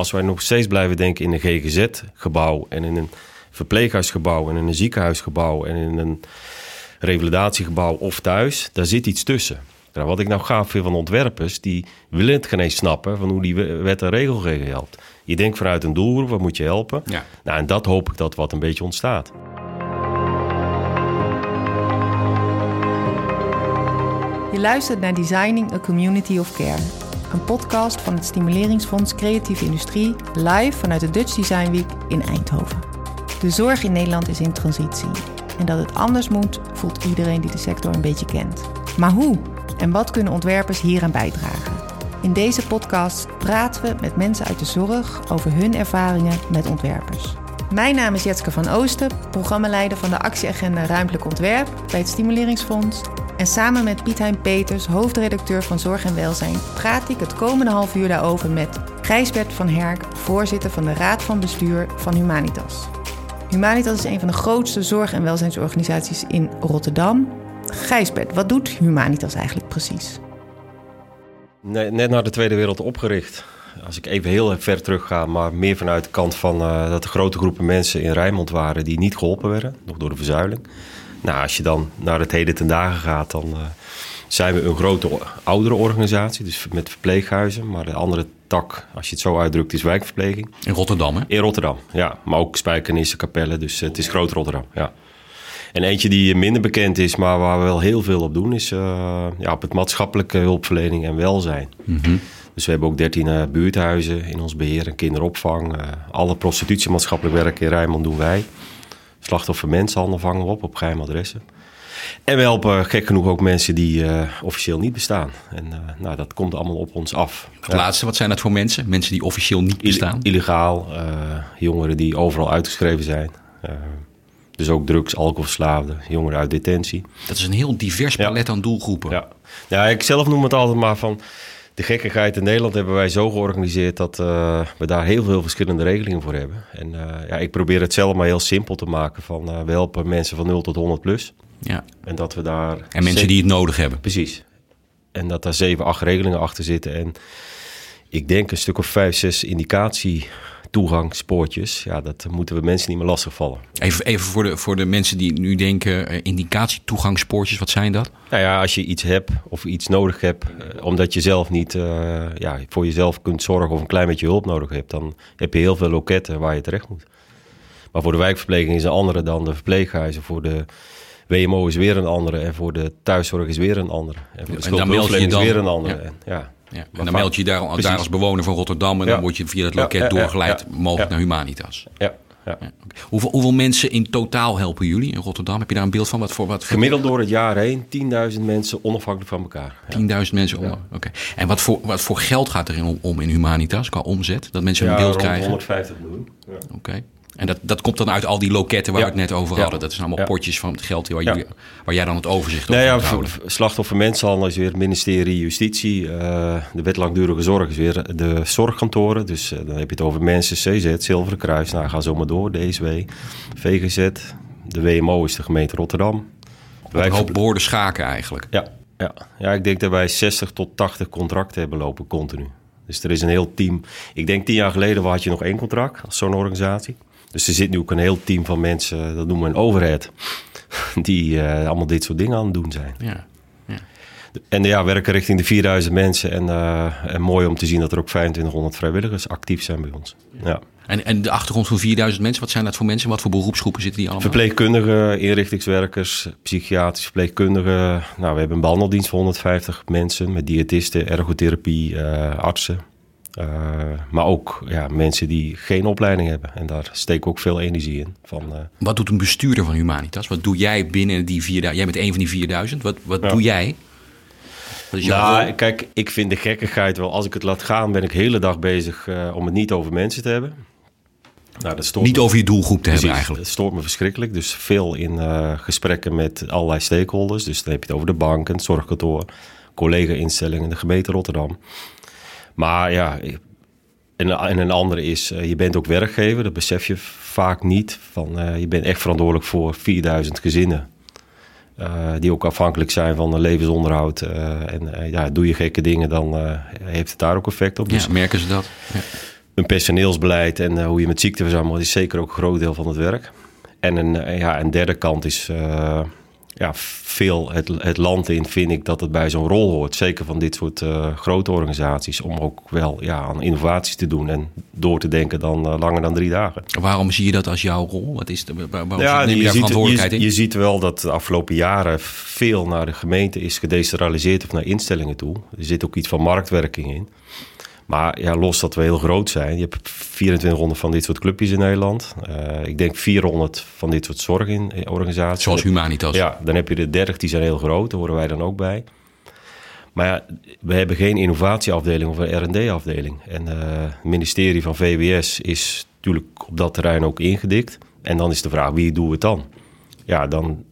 Als wij nog steeds blijven denken in een GGZ-gebouw en in een verpleeghuisgebouw en in een ziekenhuisgebouw en in een revalidatiegebouw of thuis, daar zit iets tussen. Nou, wat ik nou gaaf vind van ontwerpers, die willen het geen eens snappen van hoe die wet en regelgeving helpt. Je denkt vanuit een doelgroep, wat moet je helpen? Ja. Nou, en dat hoop ik dat wat een beetje ontstaat. Je luistert naar Designing a Community of Care. Een podcast van het Stimuleringsfonds Creatieve Industrie, live vanuit de Dutch Design Week in Eindhoven. De zorg in Nederland is in transitie. En dat het anders moet, voelt iedereen die de sector een beetje kent. Maar hoe? En wat kunnen ontwerpers hieraan bijdragen? In deze podcast praten we met mensen uit de zorg over hun ervaringen met ontwerpers. Mijn naam is Jetske van Oosten, programmaleider van de actieagenda Ruimtelijk Ontwerp bij het Stimuleringsfonds. En samen met Piet Peters, hoofdredacteur van Zorg en Welzijn, praat ik het komende half uur daarover met Gijsbert van Herk, voorzitter van de Raad van Bestuur van Humanitas. Humanitas is een van de grootste zorg- en welzijnsorganisaties in Rotterdam. Gijsbert, wat doet Humanitas eigenlijk precies? Net na de Tweede Wereld opgericht. Als ik even heel ver terug ga, maar meer vanuit de kant van uh, dat er grote groepen mensen in Rijnmond waren die niet geholpen werden, nog door de verzuiling. Nou, als je dan naar het heden ten dagen gaat, dan uh, zijn we een grote oudere organisatie, dus met verpleeghuizen. Maar de andere tak, als je het zo uitdrukt, is wijkverpleging. In Rotterdam, hè? In Rotterdam, ja. Maar ook Spijkenissen, Kapellen, dus het is groot Rotterdam, ja. En eentje die minder bekend is, maar waar we wel heel veel op doen, is uh, ja, op het maatschappelijke hulpverlening en welzijn. Mm -hmm. Dus we hebben ook 13 uh, buurthuizen in ons beheer en kinderopvang. Uh, alle prostitutiemaatschappelijk werk in Rijnmond doen wij. Slachtoffer mensenhandel vangen we op op geheime adressen. En we helpen gek genoeg ook mensen die uh, officieel niet bestaan. En uh, nou, dat komt allemaal op ons af. Het laatste, wat zijn dat voor mensen? Mensen die officieel niet bestaan? Illegaal, uh, jongeren die overal uitgeschreven zijn. dus ook drugs, alcoholverslaafden, jongeren uit detentie. Dat is een heel divers palet ja. aan doelgroepen. Ja. ja, ik zelf noem het altijd maar van... De gekkigheid in Nederland hebben wij zo georganiseerd dat uh, we daar heel veel verschillende regelingen voor hebben. En uh, ja, ik probeer het zelf maar heel simpel te maken. Van, uh, we helpen mensen van 0 tot 100 plus. Ja. En dat we daar. En mensen die het nodig hebben. Precies. En dat daar 7, 8 regelingen achter zitten. En ik denk een stuk of 5, 6 indicatie toegangspoortjes. Ja, dat moeten we mensen niet meer lastigvallen. Even, even voor, de, voor de mensen die nu denken, uh, indicatie toegangspoortjes, wat zijn dat? Nou ja, als je iets hebt of iets nodig hebt, uh, omdat je zelf niet uh, ja, voor jezelf kunt zorgen of een klein beetje hulp nodig hebt, dan heb je heel veel loketten waar je terecht moet. Maar voor de wijkverpleging is een andere dan de verpleeghuizen. Voor de WMO is weer een andere en voor de thuiszorg is weer een andere. En voor de schuldhulpverlening is weer een andere. Ja. En, ja. Ja, en dan meld je je daar, daar als bewoner van Rotterdam en ja. dan word je via het loket ja, ja, doorgeleid mogelijk naar Humanitas. Ja. Ja. Hoeveel, hoeveel, mensen in totaal helpen jullie in Rotterdam? Heb je daar een beeld van? Wat voor, wat voor... Gemiddeld door het jaar heen 10.000 mensen onafhankelijk van elkaar. 10.000 mensen. Oké. Okay. En wat voor, wat voor geld gaat er om, om in Humanitas qua omzet? Dat mensen een beeld krijgen? 150 miljoen. Oké. Okay. En dat, dat komt dan uit al die loketten waar ja. we het net over hadden. Ja. Dat zijn allemaal ja. potjes van het geld waar, jullie, waar jij dan het overzicht over nou Slachtoffer mensenhandel is weer het ministerie Justitie. Uh, de wet langdurige zorg is weer de zorgkantoren. Dus uh, dan heb je het over mensen, CZ, Zilveren Kruis. Nou, ga zo maar door. DSW, VGZ. De WMO is de gemeente Rotterdam. Wij een hoop behoorde schaken eigenlijk. Ja, ja. ja, ik denk dat wij 60 tot 80 contracten hebben lopen continu. Dus er is een heel team. Ik denk tien jaar geleden had je nog één contract als zo'n organisatie. Dus er zit nu ook een heel team van mensen, dat noemen we een overhead, die uh, allemaal dit soort dingen aan het doen zijn. Ja. ja. En ja, werken richting de 4000 mensen. En, uh, en mooi om te zien dat er ook 2500 vrijwilligers actief zijn bij ons. Ja. En, en de achtergrond van 4000 mensen, wat zijn dat voor mensen? Wat voor beroepsgroepen zitten die allemaal? Verpleegkundigen, inrichtingswerkers, psychiatrisch verpleegkundigen. Nou, we hebben een behandeldienst voor 150 mensen met diëtisten, ergotherapie, uh, artsen. Uh, maar ook ja, mensen die geen opleiding hebben. En daar steek ik ook veel energie in. Van, uh... Wat doet een bestuurder van Humanitas? Wat doe jij binnen die 4000? Jij bent een van die 4000. Wat, wat ja. doe jij? Wat nou, rol? kijk, ik vind de gekkigheid wel. Als ik het laat gaan, ben ik de hele dag bezig uh, om het niet over mensen te hebben. Nou, dat stoort niet me. over je doelgroep te Precies, hebben eigenlijk. Dat stoort me verschrikkelijk. Dus veel in gesprekken met allerlei stakeholders. Dus dan heb je het over de bank, het zorgkantoor, collega-instellingen, de gemeente Rotterdam. Maar ja, en, en een andere is, uh, je bent ook werkgever. Dat besef je vaak niet. Van, uh, je bent echt verantwoordelijk voor 4000 gezinnen. Uh, die ook afhankelijk zijn van een levensonderhoud. en ja, doe je gekke dingen, dan heeft het daar ook effect op. Dus, ja, merken ze dat? Ja. een personeelsbeleid en hoe je met ziekteverzameling is zeker ook een groot deel van het werk. En een, ja, een derde kant is ja, veel het, het land in vind ik dat het bij zo'n rol hoort. Zeker van dit soort uh, grote organisaties. Om ook wel ja, aan innovaties te doen en door te denken dan uh, langer dan drie dagen. Waarom zie je dat als jouw rol? Wat is de, waarom ja, neem je, je, verantwoordelijkheid je, in? je ziet wel dat de afgelopen jaren veel naar de gemeente is gedecentraliseerd of naar instellingen toe. Er zit ook iets van marktwerking in. Maar ja, los dat we heel groot zijn. Je hebt 2400 van dit soort clubjes in Nederland. Uh, ik denk 400 van dit soort zorgorganisaties. Zoals Humanitas. Ja, dan heb je de 30, die zijn heel groot. Daar horen wij dan ook bij. Maar ja, we hebben geen innovatieafdeling of een R&D-afdeling. En uh, het ministerie van VWS is natuurlijk op dat terrein ook ingedikt. En dan is de vraag, wie doen we het dan? Ja, dan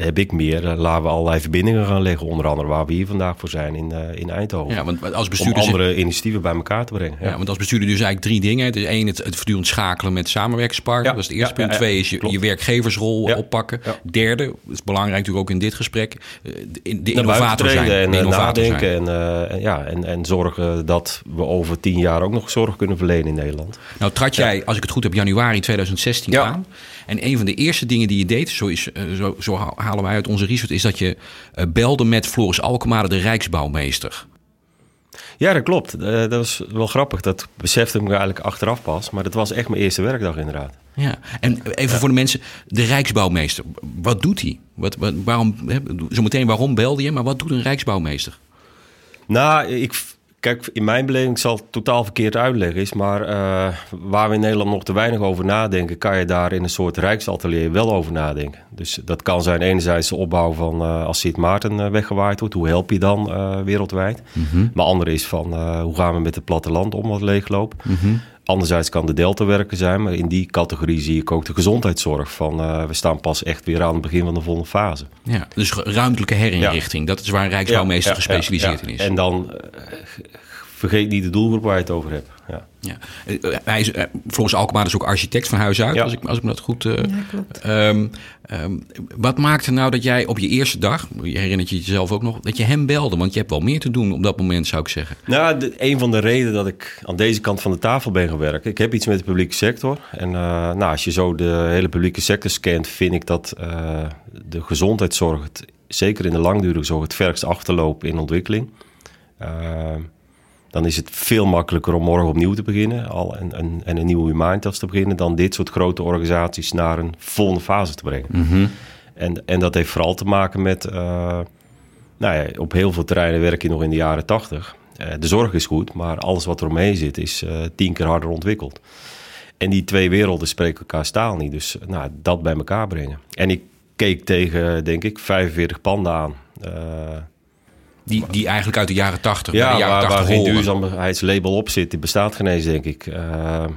heb ik meer, uh, laten we allerlei verbindingen gaan leggen. Onder andere waar we hier vandaag voor zijn in, uh, in Eindhoven. Ja, want als om bestuurder andere initiatieven bij elkaar te brengen. Ja. want als bestuurder dus eigenlijk drie dingen. Het is één, het, het voortdurend schakelen met samenwerkingspartners. Ja, Dat is het eerste ja, punt. Twee is je, je werkgeversrol oppakken. Derde, dat is belangrijk natuurlijk ook in dit gesprek. eh, De, de innovator zijn. en De eh, innovator zijn. nadenken. En, eh, ja, en, en zorgen dat we over tien jaar ook nog zorg kunnen verlenen in Nederland. Nou trad jij, als ik het goed heb, januari 2016 Ja. aan. En een van de eerste dingen die je deed, zo, is, eh, zo, zo halen wij uit onze research, is dat je eh, belde met Floris Alkemade, de Rijksbouwmeester. Ja, dat klopt. Eh, dat was wel grappig. Dat besefte ik me eigenlijk achteraf pas. Maar dat was echt mijn eerste werkdag inderdaad. Ja, en even voor de mensen, de Rijksbouwmeester, wat doet hij? Wat, wat, waarom, hè, zometeen waarom belde je, maar wat doet een Rijksbouwmeester? Nou, ik, kijk, in mijn beleving zal het totaal verkeerd uitleggen is, maar eh, waar we in Nederland nog te weinig over nadenken, kan je daar in een soort rijksatelier wel over nadenken. Dus dat kan zijn enerzijds de opbouw van eh, als Sint Maarten eh, weggewaaid wordt, hoe help je dan wereldwijd? Maar andere is van hoe gaan we met het platteland om wat leegloop? Anderzijds kan de deltawerker zijn, maar in die categorie zie ik ook de gezondheidszorg. Van, eh, we staan pas echt weer aan het begin van de volgende fase. Ja, dus ruimtelijke herinrichting, dat is waar een Rijksbouwmeester Ja, ja, gespecialiseerd in is. En dan eh, vergeet niet de doelgroep waar je het over hebt. Ja. Ja. Eh, Hij is, eh, Floris Alkmaar is ook architect van huis uit, Ja. als, ik, als ik me dat goed... eh, Ja, klopt. ehm, ehm, wat maakte nou dat jij op je eerste dag, je herinnert je jezelf ook nog, dat je hem belde? Want je hebt wel meer te doen op dat moment, zou ik zeggen. Nou, de, een van de redenen dat ik aan deze kant van de tafel ben gaan werken. Ik heb iets met de publieke sector. En eh, nou, als je zo de hele publieke sector scant, vind ik dat eh, de gezondheidszorg, het, zeker in de langdurige zorg, het verst achterloopt in ontwikkeling. Dan is het veel makkelijker om morgen opnieuw te beginnen al en, en, en een nieuwe Humanitas te beginnen, dan dit soort grote organisaties naar een volgende fase te brengen. En, en dat heeft vooral te maken met, eh, nou ja, op heel veel terreinen werk je nog in de jaren tachtig. Eh, de zorg is goed, maar alles wat er omheen zit is eh, tien keer harder ontwikkeld. En die twee werelden spreken elkaar staal niet. Dus nou, dat bij elkaar brengen. En ik keek tegen, denk ik, 45 panden aan. Die, die eigenlijk uit de jaren tachtig, ja, de jaren waar, waar 80 geen horen. duurzaamheidslabel op zit, die bestaat geen eens, denk ik. Eh, eh,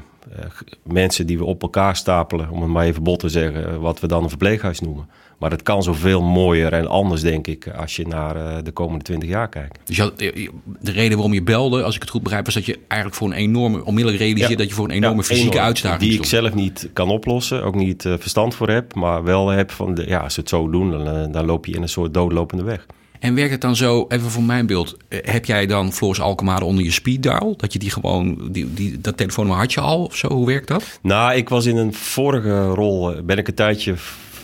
mensen die we op elkaar stapelen, om het maar even bot te zeggen, eh, wat we dan een verpleeghuis noemen. Maar dat kan zoveel mooier en anders, denk ik, als je naar de komende 20 jaar kijkt. Dus had- de reden waarom je belde, als ik het goed begrijp, was dat je eigenlijk voor een enorme, onmiddellijk realiseerde Ja. dat je voor een enorme Ja, fysieke enorm. uitdaging Die ik zelf niet kan oplossen, ook niet verstand voor heb, maar wel heb van, de, ja, als ze het zo doen, dan, dan loop je in een soort doodlopende weg. En werkt het dan zo, even voor mijn beeld, eh, heb jij dan Floris Alkemade onder je speed dial? Dat je die gewoon, die, die, dat telefoonnummer had je al of zo? Hoe werkt dat? Nou, ik was in een vorige rol, eh, ben ik een tijdje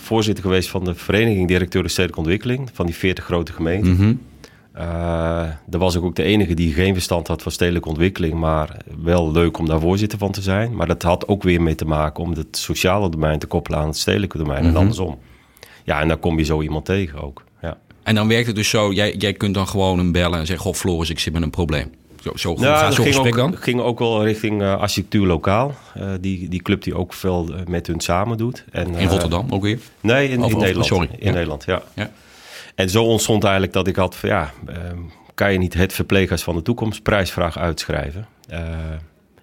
voorzitter geweest van de Vereniging Directeuren Stedelijke Ontwikkeling, van die 40 grote gemeenten. Mhm. Eh, daar was ik ook de enige die geen verstand had van stedelijke ontwikkeling, maar wel leuk om daar voorzitter van te zijn. Maar dat had ook weer mee te maken om het sociale domein te koppelen aan het stedelijke domein en andersom. Ja, en dan kom je zo iemand tegen ook. En dan werkt het dus zo, jij, jij kunt dan gewoon hem bellen en zeggen, goh Floris, ik zit met een probleem. Zo, zo Nou, gaat zo'n ging gesprek ook, dan? ging ook wel richting eh, architectuur lokaal. Eh, die, die club die ook veel eh, met hun samen doet. En, In Rotterdam ook weer? Nee, in, Of- in of- Nederland. sorry. In Ja. Nederland, ja. Ja. En zo ontstond eigenlijk dat ik had van ja, ehm, kan je niet het verpleeghuis van de toekomst prijsvraag uitschrijven?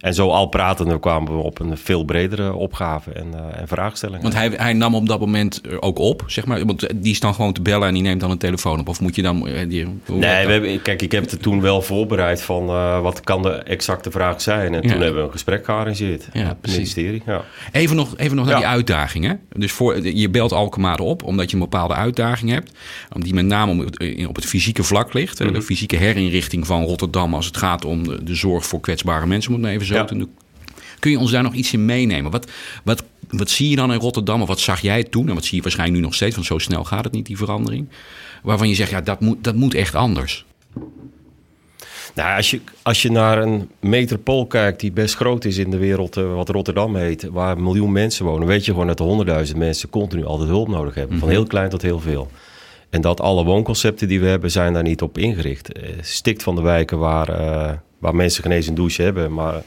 Eh, en zo al pratende kwamen we op een veel bredere opgave en, eh, en vraagstellingen. Want hij, hij nam op dat moment eh, ook op, zeg maar. Want die is dan gewoon te bellen en die neemt dan een telefoon op. Of moet je dan... eh, Die, Nee, we hebben, kijk, ik heb het toen wel voorbereid van eh, wat kan de exacte vraag zijn. En Ja. toen hebben we een gesprek gearrangeerd. Ja, het precies. ministerie. Ja. Even nog, even nog naar Ja. die uitdagingen. Dus voor, je belt Alkemade op omdat je een bepaalde uitdaging hebt. Die met name op het, eh, op het fysieke vlak ligt. Mhm. De fysieke herinrichting van Rotterdam als het gaat om de, de zorg voor kwetsbare mensen, het maar even zo Kun je ons daar nog iets in meenemen? Wat, wat, wat zie je dan in Rotterdam? Of wat zag jij toen? En wat zie je waarschijnlijk nu nog steeds? Want zo snel gaat het niet, die verandering. Waarvan je zegt, ja, dat moet, dat moet echt anders. Nou, als je, als je naar een metropool kijkt die best groot is in de wereld, uh, wat Rotterdam heet, waar een miljoen mensen wonen, weet je gewoon dat er honderdduizend mensen continu altijd hulp nodig hebben. Van heel klein tot heel veel. En dat alle woonconcepten die we hebben, zijn daar niet op ingericht. Uh, stikt van de wijken waar, uh, waar mensen geen eens een douche hebben, maar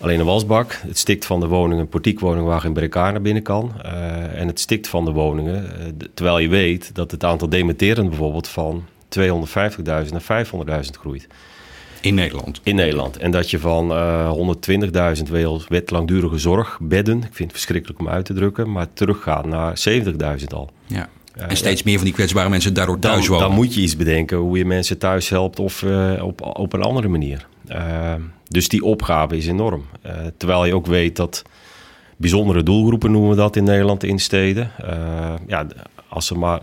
alleen een wasbak. Het stikt van de woningen, een portiekwoning waar geen brekaar naar binnen kan. en het stikt van de woningen, terwijl je weet dat het aantal dementerenden bijvoorbeeld van 250.000 naar 500.000 groeit. In Nederland? In Nederland. En dat je van uh, 120.000 wet langdurige zorgbedden, ik vind het verschrikkelijk om uit te drukken, maar teruggaat naar 70.000 al. Ja. En steeds meer van die kwetsbare mensen daardoor thuis dan, wonen. Dan moet je iets bedenken hoe je mensen thuis helpt of uh, op, op een andere manier. Uh, dus die opgave is enorm. Uh, terwijl je ook weet dat bijzondere doelgroepen noemen we dat in Nederland in steden. ja, als ze maar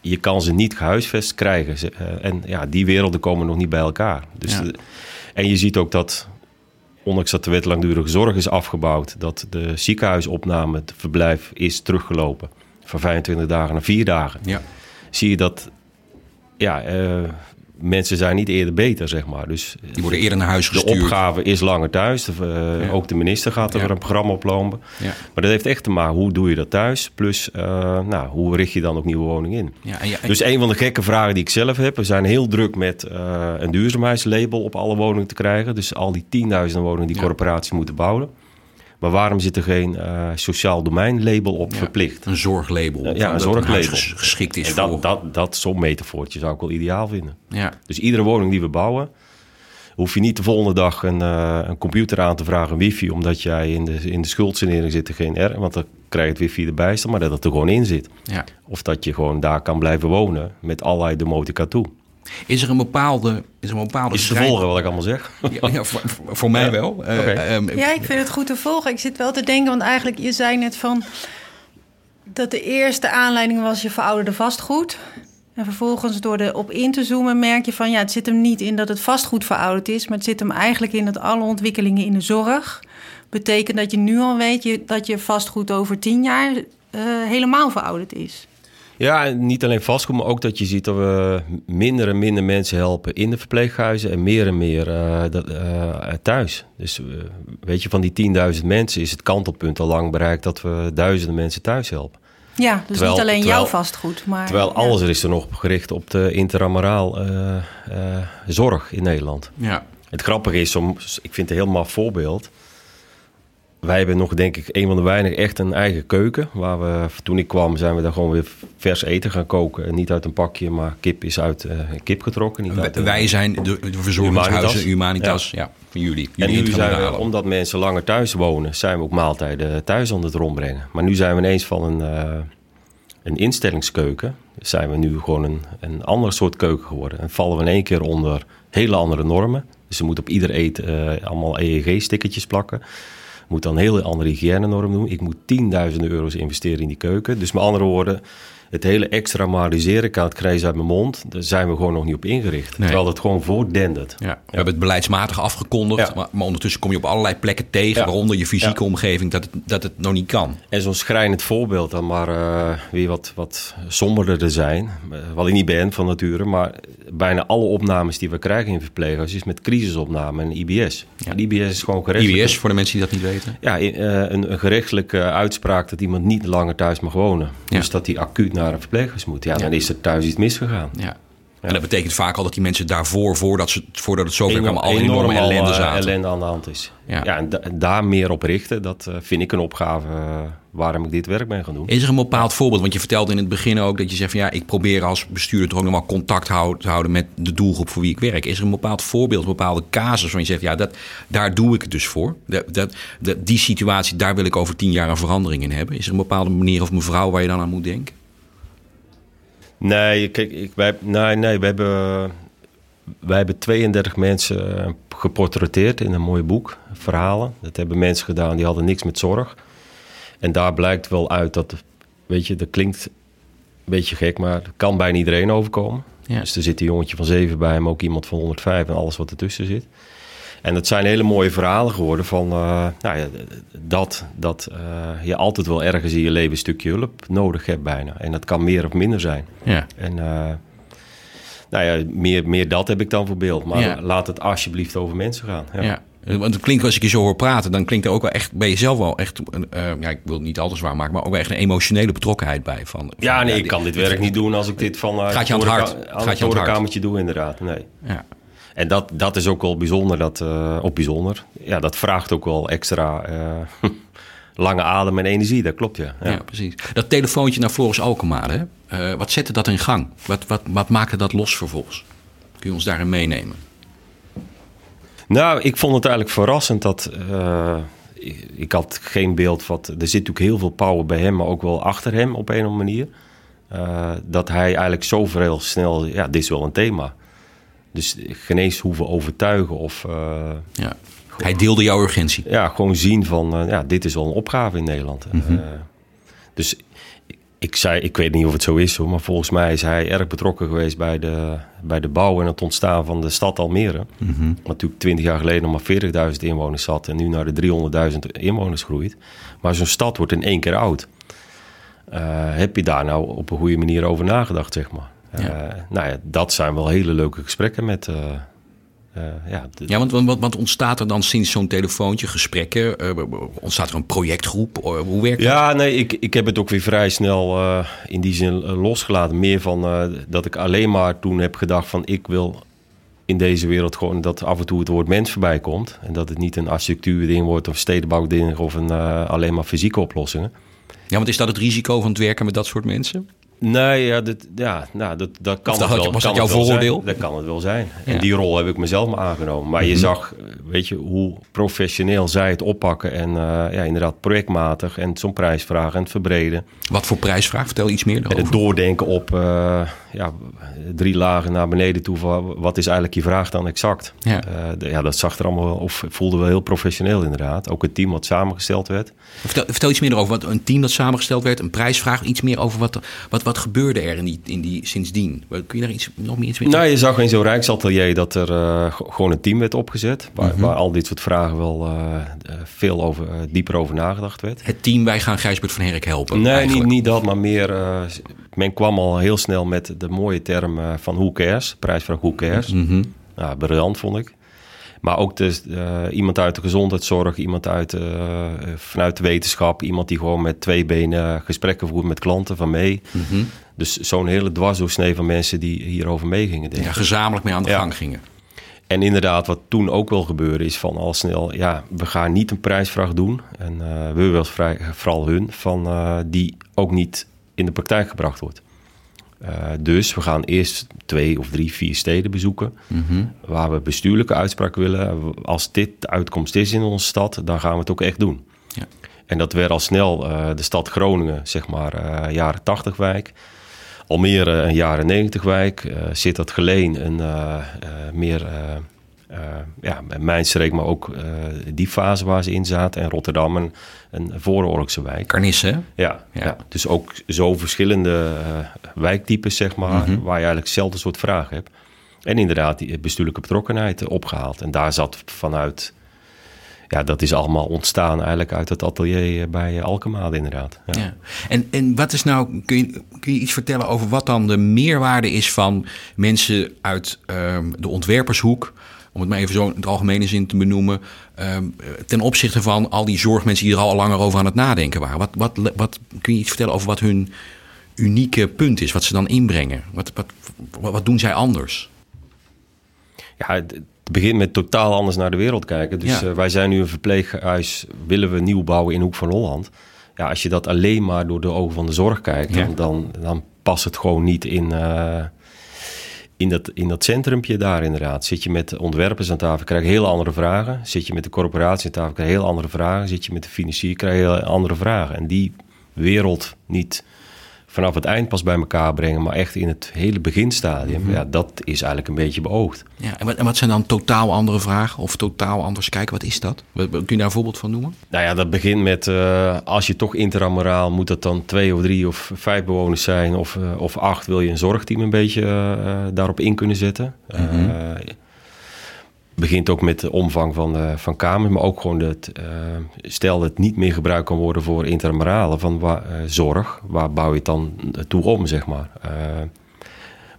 je kan ze niet gehuisvest krijgen. Uh, en ja, die werelden komen nog niet bij elkaar. Dus Ja. de- en je ziet ook dat, ondanks dat de wet langdurige zorg is afgebouwd, dat de ziekenhuisopname, het verblijf, is teruggelopen. Van 25 dagen naar 4 dagen. Ja. Zie je dat, ja, eh, mensen zijn niet eerder beter, zeg maar. Dus Die worden eerder naar huis de gestuurd. opgave is langer thuis. De, eh, Ja. Ook de minister gaat er Ja. een programma oplopen. Ja. Maar dat heeft echt te maken, hoe doe je dat thuis? Plus, eh, nou, hoe richt je dan ook nieuwe woningen in? Ja, en Dus een van de gekke vragen die ik zelf heb. We zijn heel druk met eh, een duurzaamheidslabel op alle woningen te krijgen. Dus al die tienduizenden woningen die corporaties moeten bouwen. Maar waarom zit er geen eh, sociaal domein label op Ja. verplicht? een zorglabel. Ja, een dat zorglabel. ges- geschikt is En voor... dat, dat, dat zo'n metafoortje zou ik wel ideaal vinden. ja. Dus iedere woning die we bouwen, hoef je niet de volgende dag een, eh, een computer aan te vragen, wifi, omdat jij in de, in de schuldsanering zit er geen R, want dan krijg je het wifi erbij staan, maar dat het er gewoon in zit. Ja. Of dat je gewoon daar kan blijven wonen met allerlei domotica toe. Is er een bepaalde... Is er een bepaalde Is te volgen wat ik allemaal zeg? Ja, ja, voor, mij wel. Eh, ehm, Ja, ik vind het goed te volgen. Ik zit wel te denken, want eigenlijk, je zei net van... dat de eerste aanleiding was je verouderde vastgoed. En vervolgens door er op in te zoomen merk je van... ja, het zit hem niet in dat het vastgoed verouderd is... maar het zit hem eigenlijk in dat alle ontwikkelingen in de zorg... betekent dat je nu al weet je, dat je vastgoed over tien jaar... eh, helemaal verouderd is. Ja, en niet alleen vastgoed, maar ook dat je ziet dat we minder en minder mensen helpen in de verpleeghuizen en meer en meer eh, dat, eh, thuis. Dus eh, weet je, van die 10.000 mensen is het kantelpunt al lang bereikt dat we duizenden mensen thuis helpen. Ja, dus Terwijl- niet alleen terwijl- jouw vastgoed, maar... Terwijl ja. alles er is er nog op gericht op de interameraal eh, eh, zorg in Nederland. ja. Het grappige is, om, ik vind het een heel maf voorbeeld. Wij hebben nog, denk ik, een van de weinigen echt een eigen keuken. Waar we, toen ik kwam, zijn we daar gewoon weer vers eten gaan koken. En niet uit een pakje, maar kip is uit eh, kip getrokken. Niet uit Wij- een- Wij zijn de, de verzorgingshuizen, Humanitas. Ja. van jullie. En jullie nu zijn we, omdat mensen langer thuis wonen, zijn we ook maaltijden thuis aan het rondbrengen. Maar nu zijn we ineens van een, eh, een instellingskeuken, zijn we nu gewoon een, een ander soort keuken geworden. En vallen we in één keer onder hele andere normen. Dus je moet op ieder eten eh, allemaal EEG-stickertjes plakken. Moet dan een hele andere hygiënenorm doen. Ik moet tienduizenden euro's investeren in die keuken. Dus met andere woorden, het hele extra moraliseren, ik het krijs uit mijn mond, daar zijn we gewoon nog niet op ingericht. Nee. Terwijl het gewoon voortdendert. Ja, we hebben het beleidsmatig afgekondigd, Ja. maar, maar ondertussen kom je op allerlei plekken tegen, Ja. waaronder je fysieke Ja. omgeving, dat het, dat het nog niet kan. En zo'n schrijnend voorbeeld dan maar eh, weer wat, wat somberder te zijn. Eh, wat ik niet ben van nature, maar bijna alle opnames die we krijgen in verpleeghuizen is met crisisopname en IBS. Ja. En IBS is gewoon gerechtelijk. IBS, voor de mensen die dat niet weten. Ja, eh, een, een gerechtelijke uitspraak dat iemand niet langer thuis mag wonen. Ja. Dus dat hij acuut naar een verpleeghuis moet. Ja, dan is er thuis iets misgegaan. Ja. En dat betekent vaak al dat die mensen daarvoor, voordat, ze, voordat het zover kwam, al enorme enorm al, ellende zaten. ellende aan de hand is. Ja. Ja, en, da- en daar meer op richten, dat eh, vind ik een opgave eh, waarom ik dit werk ben gaan doen. Is er een bepaald voorbeeld? Want je vertelde in het begin ook dat je zegt van ja, ik probeer als bestuurder toch ook nog wel contact te houden met de doelgroep voor wie ik werk. Is er een bepaald voorbeeld, een bepaalde casus waarvan je zegt ja, dat, daar doe ik het dus voor. Dat, dat, dat- die situatie, daar wil ik over tien jaar een verandering in hebben. Is er een bepaalde meneer of mevrouw waar je dan aan moet denken? Nee, kijk, ik, wij, nee, nee, we hebben, wij hebben 32 mensen eh, geportretteerd in een mooi boek, verhalen. Dat hebben mensen gedaan die hadden niks met zorg. En daar blijkt wel uit dat, weet je, dat klinkt een beetje gek, maar dat kan bijna iedereen overkomen. Ja. Dus er zit een jongetje van 7 bij, maar ook iemand van 105 en alles wat ertussen zit. En het zijn hele mooie verhalen geworden van uh, nou ja, dat, dat uh, je altijd wel ergens in je leven een stukje hulp nodig hebt bijna. En dat kan meer of minder zijn. Ja. En uh, nou ja, meer, meer dat heb ik dan voor beeld. Maar Ja. laat het alsjeblieft over mensen gaan. Ja. Ja. Want het klinkt als ik je zo hoor praten, dan klinkt er ook wel echt bij jezelf wel echt, eh, ja, ik wil het niet al te zwaar maken, maar ook wel echt een emotionele betrokkenheid bij. Van, Ja, nee, ik kan dit werk niet doen als ik dit van Gaat je aan het hart. Gaat je aan het hart. kamertje doe, inderdaad. Nee. Ja. En dat, dat is ook wel bijzonder. Dat, uh, op bijzonder. Ja, dat vraagt ook wel extra uh, lange adem en energie. Dat klopt, ja. Ja. precies. Dat telefoontje naar Floris Alkemade, uh, wat zette dat in gang? Wat, wat, wat maakte dat los vervolgens? Kun je ons daarin meenemen? Nou, ik vond het eigenlijk verrassend dat... Ik, ik, had geen beeld van... Er zit natuurlijk heel veel power bij hem, maar ook wel achter hem op een of andere manier. Dat hij eigenlijk zo heel snel... Ja, dit is wel een thema. Dus geen eens hoeven overtuigen of... Uh, ja. Hij deelde jouw urgentie. Ja, gewoon zien van... Uh, ja, dit is wel een opgave in Nederland. Mm -hmm. dus ik zei, ik weet niet of het zo is hoor, maar volgens mij is hij erg betrokken geweest bij de, bij de bouw en het ontstaan van de stad Almere. Mhm. Mm -hmm. Wat natuurlijk 20 jaar geleden nog maar 40.000 inwoners zat en nu naar de 300.000 inwoners groeit. Maar zo'n stad wordt in één keer oud. Uh, heb je daar nou op een goede manier over nagedacht, zeg maar? Ja. Uh, nou ja, dat zijn wel hele leuke gesprekken met. Uh, ja, de... ja, want wat, wat ontstaat er dan sinds zo'n telefoontje, gesprekken? ontstaat er een projectgroep? hoe werkt dat? Ja, nee, ik, ik heb het ook weer vrij snel in die zin losgelaten. Meer van dat ik alleen maar toen heb gedacht van ik wil in deze wereld gewoon dat af en toe het woord mens voorbij komt. En dat het niet een architectuurding wordt of stedenbouwding of een, alleen maar fysieke oplossingen. Ja, want is dat het risico van het werken met dat soort mensen? Nee, ja, dat, ja nou, dat, dat kan dat het wel. Was dat jouw vooroordeel? Dat kan het wel zijn. Ja. En die rol heb ik mezelf maar aangenomen. Maar mm -hmm. je zag, weet je, hoe professioneel zij het oppakken. En uh, ja, inderdaad projectmatig. En zo'n prijsvraag en het verbreden. Wat voor prijsvraag? Vertel iets meer erover. En het doordenken op uh, ja, drie lagen naar beneden toe. Van, wat is eigenlijk je vraag dan exact? Ja. Uh, ja, dat zag er allemaal wel, of voelde wel heel professioneel inderdaad. Ook het team wat samengesteld werd. Vertel, vertel iets meer over wat een team dat samengesteld werd. Een prijsvraag. Iets meer over wat, wat, wat gebeurde er in die, in die sindsdien? Kun je daar iets, nog meer iets mee Nou, je zag in zo'n Rijksatelier dat er uh, gewoon een team werd opgezet. Waar, mm -hmm. waar, al dit soort vragen wel uh, veel over, uh, dieper over nagedacht werd. Het team, wij gaan Gijsbert van Herk helpen. Nee, niet, niet dat, maar meer... eh, men kwam al heel snel met de mooie term van who cares. Prijsvraag who cares. Mm -hmm. nou, briljant vond ik. Maar ook de, uh, iemand uit de gezondheidszorg, iemand uit, uh, vanuit de wetenschap, iemand die gewoon met twee benen gesprekken voert met klanten van mee. Mm -hmm. Dus zo'n hele dwarsdoorsnee van mensen die hierover meegingen. Ja, gezamenlijk mee aan de ja. gang gingen. En inderdaad, wat toen ook wel gebeurde, is van al snel, ja, we gaan niet een prijsvraag doen. En uh, we willen vrij, vooral hun, van, uh, die ook niet in de praktijk gebracht wordt. Uh, dus we gaan eerst twee of drie, vier steden bezoeken. Mm -hmm. Waar we bestuurlijke uitspraak willen. Als dit de uitkomst is in onze stad, dan gaan we het ook echt doen. Ja. En dat werd al snel uh, de stad Groningen, zeg maar, uh, jaren 80 wijk. Almere een jaren 90 wijk. Zit dat Geleen een meer, ja, mijn streek, maar ook die fase waar ze in zaten. En Rotterdam een, een vooroorlogse wijk. Carnisse, ja, ja. ja, dus ook zo verschillende wijktypes, zeg maar, mm -hmm. waar je eigenlijk hetzelfde soort vragen hebt. En inderdaad die bestuurlijke betrokkenheid opgehaald. En daar zat vanuit, ja, dat is allemaal ontstaan eigenlijk uit het atelier bij Alkemade inderdaad. Ja. ja. En, en wat is nou, kun je, kun je iets vertellen over wat dan de meerwaarde is van mensen uit um, de ontwerpershoek, om het maar even zo in het algemene zin te benoemen, um, ten opzichte van al die zorgmensen die er al langer over aan het nadenken waren. Wat, wat, wat kun je iets vertellen over wat hun unieke punt is, wat ze dan inbrengen? Wat, wat, wat doen zij anders? Ja, het begint met totaal anders naar de wereld kijken. Dus ja. uh, wij zijn nu een verpleeghuis, willen we nieuw bouwen in Hoek van Holland. Ja, als je dat alleen maar door de ogen van de zorg kijkt, Ja. dan, dan, dan past het gewoon niet in, uh, in, dat, in dat centrumpje daar inderdaad. Zit je met ontwerpers aan tafel, krijg je heel andere vragen. Zit je met de corporatie aan tafel, krijg je heel andere vragen. Zit je met de financier, krijg je heel andere vragen. En die wereld niet vanaf het eind pas bij elkaar brengen, maar echt in het hele beginstadium. Mhm. Ja, dat is eigenlijk een beetje beoogd. Ja, en, wat, en wat zijn dan totaal andere vragen of totaal anders kijken? Wat is dat? Wat- Kun je daar een voorbeeld van noemen? Nou ja, dat begint met uh, als je toch interamoraal moet dat dan twee of drie of vijf bewoners zijn of, uh, of acht, wil je een zorgteam een beetje uh, daarop in kunnen zetten. Mhm. Begint ook met de omvang van, uh, van kamers, maar ook gewoon dat, uh, stel dat het niet meer gebruikt kan worden voor intramurale van waar, uh, zorg, waar bouw je het dan toe om, zeg maar.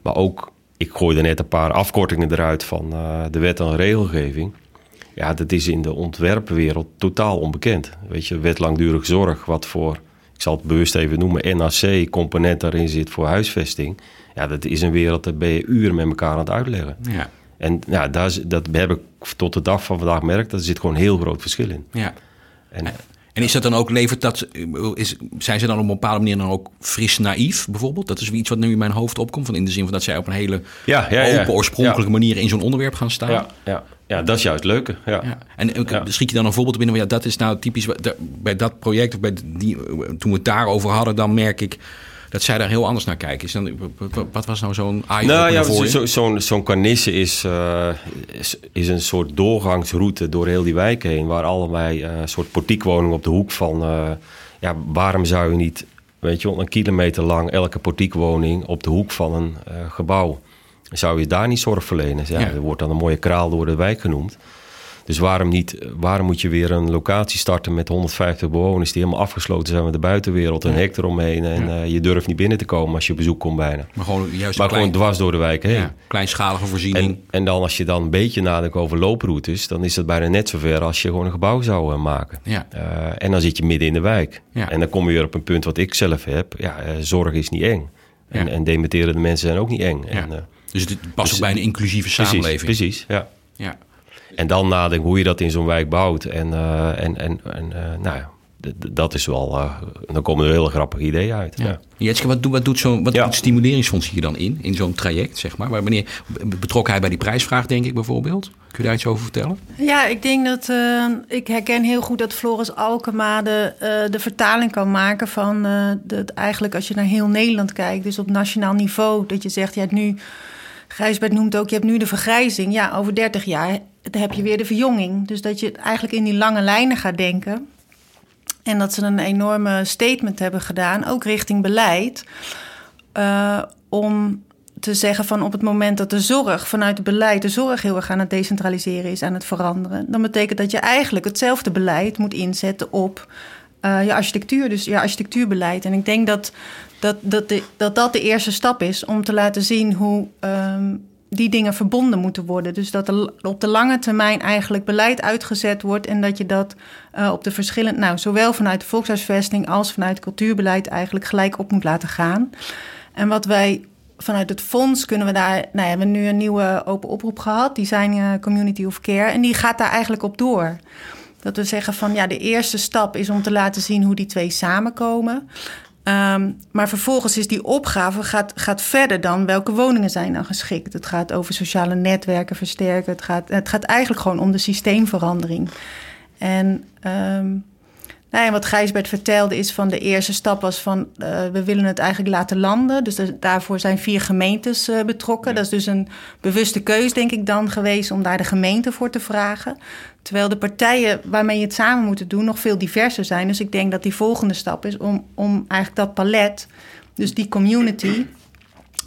maar ook, ik gooi net een paar afkortingen eruit van de wet en regelgeving. Ja, dat is in de ontwerpwereld totaal onbekend. Weet je, wet langdurige zorg, wat voor, ik zal het bewust even noemen, NAC-component daarin zit voor huisvesting. Ja, dat is een wereld, daar ben je uren met elkaar aan het uitleggen. Ja. En ja, daar, dat heb ik tot de dag van vandaag merkt, dat er zit gewoon een heel groot verschil in. Ja. En, en is dat dan ook, levert dat, is, zijn ze dan op een bepaalde manier dan ook fris naïef bijvoorbeeld? Dat is iets wat nu in mijn hoofd opkomt, van in de zin van dat zij op een hele ja, ja, ja. open, oorspronkelijke manier in zo'n onderwerp gaan staan. Ja, ja. ja, dat is juist het leuke. Ja. En schiet je dan een voorbeeld binnen, ja, dat is nou typisch, bij dat project, of bij die, toen we het daarover hadden, dan merk ik dat zij daar heel anders naar kijken. Is dan, wat was nou zo'n Nou ja, zo'n zo, zo kanisse is, uh, is, is, een soort doorgangsroute door heel die wijk heen... waar allerlei uh, soort portiekwoningen op de hoek van... Uh, ja, waarom zou je niet, weet je wel, een kilometer lang... elke portiekwoning op de hoek van een gebouw... zou je daar niet zorg verlenen? Ja, ja. Er wordt dan een mooie kraal door de wijk genoemd... Dus waarom, niet, waarom moet je weer een locatie starten met 150 bewoners die helemaal afgesloten zijn met de buitenwereld, een hek eromheen en uh, je durft niet binnen te komen als je bezoek komt bijna. Maar gewoon, juist maar gewoon dwars door de wijk heen. Ja, kleinschalige voorziening. En, en, dan als je dan een beetje nadenkt over looproutes, dan is dat bijna net zover als je gewoon een gebouw zou uh, maken. Ja. Uh, en dan zit je midden in de wijk. Ja. En dan kom je weer op een punt wat ik zelf heb. Ja, zorg is niet eng. En, en dementerende mensen zijn ook niet eng. En, dus het past dus, ook bij een inclusieve samenleving. Precies, precies ja. ja. En dan nadenken hoe je dat in zo'n wijk bouwt. En, uh, en, en, en uh, nou ja, dat is wel. Uh, dan komen er hele grappige ideeën uit. Ja. ja. Jetske, wat, doet, wat doet zo'n wat ja. doet stimuleringsfonds hier dan in? In zo'n traject, zeg maar? Wanneer betrokkenheid bij die prijsvraag, denk ik bijvoorbeeld? Kun je daar iets over vertellen? Ja, ik denk dat. Uh, ik herken heel goed dat Floris Alkema de, uh, de vertaling kan maken van. Uh, de, eigenlijk als je naar heel Nederland kijkt, dus op nationaal niveau. Dat je zegt, ja, nu. Gijsbert noemt ook, je hebt nu de vergrijzing. Ja, over 30 jaar heb je weer de verjonging. Dus dat je eigenlijk in die lange lijnen gaat denken. En dat ze een enorme statement hebben gedaan, ook richting beleid. Uh, om te zeggen van op het moment dat de zorg vanuit het beleid, de zorg heel erg aan het decentraliseren is, aan het veranderen, dan betekent dat je eigenlijk hetzelfde beleid moet inzetten op uh, je architectuur, dus je architectuurbeleid. En ik denk dat dat, dat, de, dat, dat de eerste stap is om te laten zien hoe. Um, die dingen verbonden moeten worden. Dus dat er op de lange termijn eigenlijk beleid uitgezet wordt en dat je dat uh, op de verschillende, nou, zowel vanuit de volkshuisvesting als vanuit cultuurbeleid eigenlijk gelijk op moet laten gaan. En wat wij vanuit het fonds kunnen we daar, nou, we hebben nu een nieuwe open oproep gehad, Design uh, Community of Care, en die gaat daar eigenlijk op door. Dat we zeggen van ja, de eerste stap is om te laten zien hoe die twee samenkomen. Um, maar vervolgens is die opgave gaat, gaat verder dan welke woningen zijn dan geschikt. Het gaat over sociale netwerken versterken. Het gaat, het gaat eigenlijk gewoon om de systeemverandering. En um, wat Gijsbert vertelde is van de eerste stap was van uh, we willen het eigenlijk laten landen. Dus er, daarvoor zijn vier gemeentes uh, betrokken. Ja. Dat is dus een bewuste keus denk ik dan geweest om daar de gemeente voor te vragen. Terwijl de partijen waarmee je het samen moet doen nog veel diverser zijn. Dus ik denk dat die volgende stap is om, om eigenlijk dat palet, dus die community,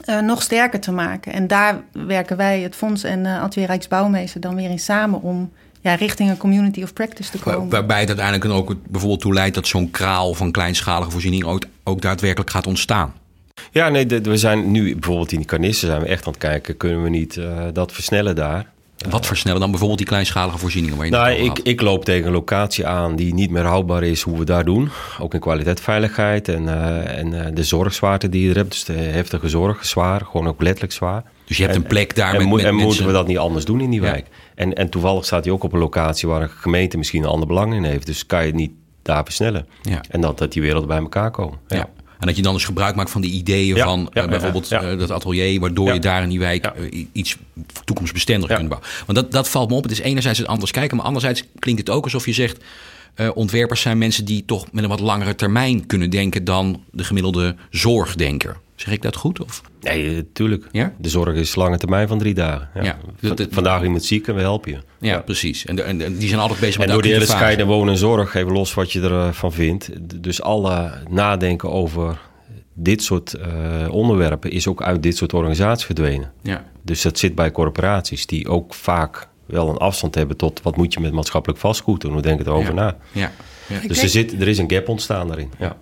uh, nog sterker te maken. En daar werken wij, het Fonds en uh, Rijksbouwmeester, dan weer in samen om ja, richting een community of practice te komen. waarbij het uiteindelijk ook bijvoorbeeld toe leidt dat zo'n kraal van kleinschalige voorziening ook, ook daadwerkelijk gaat ontstaan. Ja, nee, we zijn nu bijvoorbeeld in die kanissen zijn we echt aan het kijken, kunnen we niet uh, dat versnellen daar? Wat versnellen dan bijvoorbeeld die kleinschalige voorzieningen? Waar je nou, ik, ik loop tegen een locatie aan die niet meer houdbaar is hoe we daar doen. Ook in kwaliteitsveiligheid en, uh, en uh, de zorgzwaarte die je er hebt. Dus de heftige zorg, zwaar, gewoon ook letterlijk zwaar. Dus je hebt en, een plek daar en, met, mo met en moeten we dat niet anders doen in die wijk? Ja. En, en toevallig staat hij ook op een locatie waar een gemeente misschien een ander belang in heeft. Dus kan je het niet daar versnellen. Ja. En dat, dat die werelden bij elkaar komen. Ja. ja. En dat je dan dus gebruik maakt van die ideeën ja, van ja, uh, bijvoorbeeld ja, uh, dat atelier, waardoor je daar in die wijk uh, iets toekomstbestendig kunt bouwen. Want dat, dat valt me op. Het is enerzijds het anders kijken, maar anderzijds klinkt het ook alsof je zegt. Ontwerpers zijn mensen die toch met een wat langere termijn kunnen denken dan de gemiddelde zorgdenker. Zeg ik dat goed? Of? Nee, natuurlijk. Ja? De zorg is lange termijn van drie dagen. Ja. Ja. V vandaag iemand ziek en we helpen je. Ja, ja. precies. En, de, en, en, die zijn altijd bezig en met door die hele scheiden wonen en zorg, even los wat je ervan vindt. Dus alle nadenken over dit soort uh, onderwerpen is ook uit dit soort organisaties verdwenen. Ja. Dus dat zit bij corporaties die ook vaak wel een afstand hebben tot wat moet je met maatschappelijk vastgoed doen. We denken erover Ja. na. Ja. ja. Ik Dus er, denk- zit, er is een gap ontstaan daarin. Ja.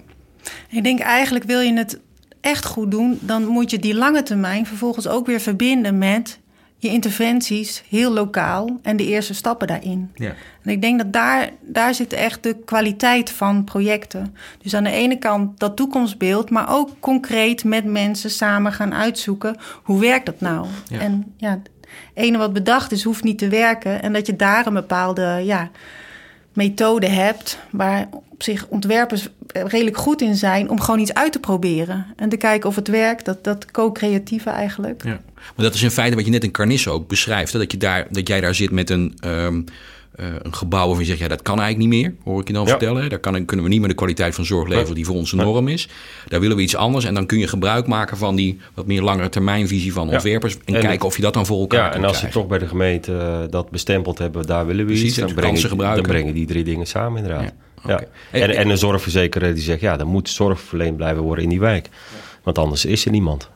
Ik denk eigenlijk wil je het echt goed doen, dan moet je die lange termijn vervolgens ook weer verbinden met je interventies heel lokaal en de eerste stappen daarin. Ja. En ik denk dat daar, daar zit echt de kwaliteit van projecten. Dus aan de ene kant dat toekomstbeeld, maar ook concreet met mensen samen gaan uitzoeken hoe werkt dat nou? Ja. En ja, het ene wat bedacht is, hoeft niet te werken. En dat je daar een bepaalde ja, methode hebt waar op zich ontwerpers redelijk goed in zijn om gewoon iets uit te proberen en te kijken of het werkt. Dat, dat co-creatieve eigenlijk. Ja. Maar dat is in feite wat je net in Carnissen ook beschrijft. Dat, je daar, dat jij daar zit met een, ehm, eh, een gebouw waarvan je zegt... ja, dat kan eigenlijk niet meer, hoor ik je dan Ja. vertellen. Daar kan, kunnen we niet meer de kwaliteit van zorg leveren die voor ons de norm is. Daar willen we iets anders. En dan kun je gebruik maken van die wat meer langere termijnvisie van ontwerpers... en, En- kijken of je dat dan voor elkaar Ja, en als ze krijgen. toch bij de gemeente eh, dat bestempeld hebben, daar willen we Precies, iets, dan brengen, gebruiken. dan brengen die drie dingen samen inderdaad. Ja, Ja. oké. En, En- en een zorgverzekeraar die zegt, ja, er moet zorg verleend blijven worden in die wijk. Want anders is er niemand.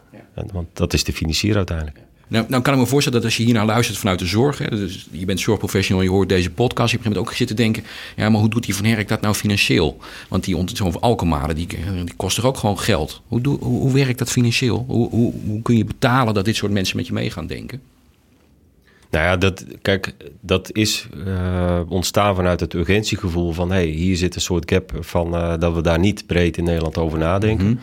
Want dat is de financier uiteindelijk. Nou, nou kan ik me voorstellen dat als je hiernaar luistert vanuit de zorg... Hè, dus je bent zorgprofessional, je hoort deze podcast... je moment ook zitten denken... ja, maar hoe doet die Van Herk dat nou financieel? Want die zo'n Alkemade, die, die kost er ook gewoon geld. Hoe, doe, hoe, hoe werkt dat financieel? Hoe, hoe, hoe kun je betalen dat dit soort mensen met je mee gaan denken? Nou ja, dat, kijk, dat is eh, ontstaan vanuit het urgentiegevoel van... hey, hier zit een soort gap van eh, dat we daar niet breed in Nederland over nadenken. Mhm.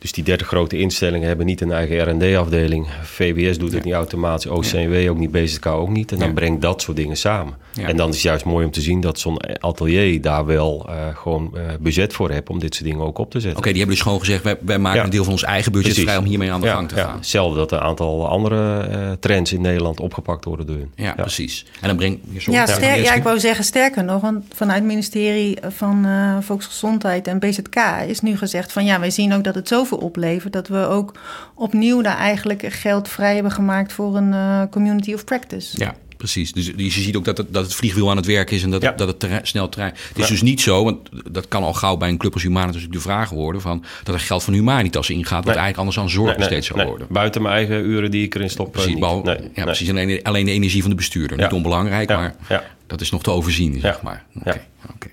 Dus die 30 grote instellingen hebben niet een eigen R&D-afdeling. VWS doet het niet automatisch, OCMW ook niet, BZK ook niet. En dan Ja. brengt dat soort dingen samen. Ja. En dan is het juist mooi om te zien dat zo'n atelier daar wel eh, gewoon eh, budget voor heeft... om dit soort dingen ook op te zetten. Oké, die hebben dus gewoon gezegd... wij, wij maken Ja. een deel van ons eigen budget Precies. vrij... om hiermee aan de Ja, gang te ja. gaan. Hetzelfde dat een aantal andere eh, trends in Nederland opgepakt worden door hun. Ja, precies. En dan breng sorry, Ja, Van ster- ja, ik wou zeggen sterker nog, want vanuit het ministerie van eh, Volksgezondheid en BZK is nu gezegd van ja, wij zien ook dat het zoveel oplevert dat we ook opnieuw daar eigenlijk geld vrij hebben gemaakt voor een eh, community of practice. Ja, precies. Dus je ziet ook dat het, dat het vliegwiel aan het werk is en dat, Ja. dat het terrein- snel terrein. Het is Ja. dus niet zo, want dat kan al gauw bij een club als Humanitas natuurlijk de vraag worden: van, dat er geld van Humanitas ingaat, wat Nee. eigenlijk anders aan zorg Nee, nee, besteed zou nee. worden. Buiten mijn eigen uren die ik erin stop. eh, Precies, niet. behalve- Nee, ja, nee. precies. Alleen, alleen de energie van de bestuurder. Ja. Niet onbelangrijk, Ja, maar ja. Dat is nog te overzien, zeg maar. Oké.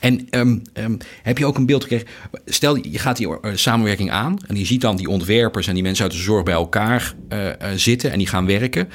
En ehm, ehm, heb je ook een beeld gekregen? Stel, je gaat die eh, samenwerking aan en je ziet dan die ontwerpers en die mensen uit de zorg bij elkaar eh, eh, zitten en die gaan werken.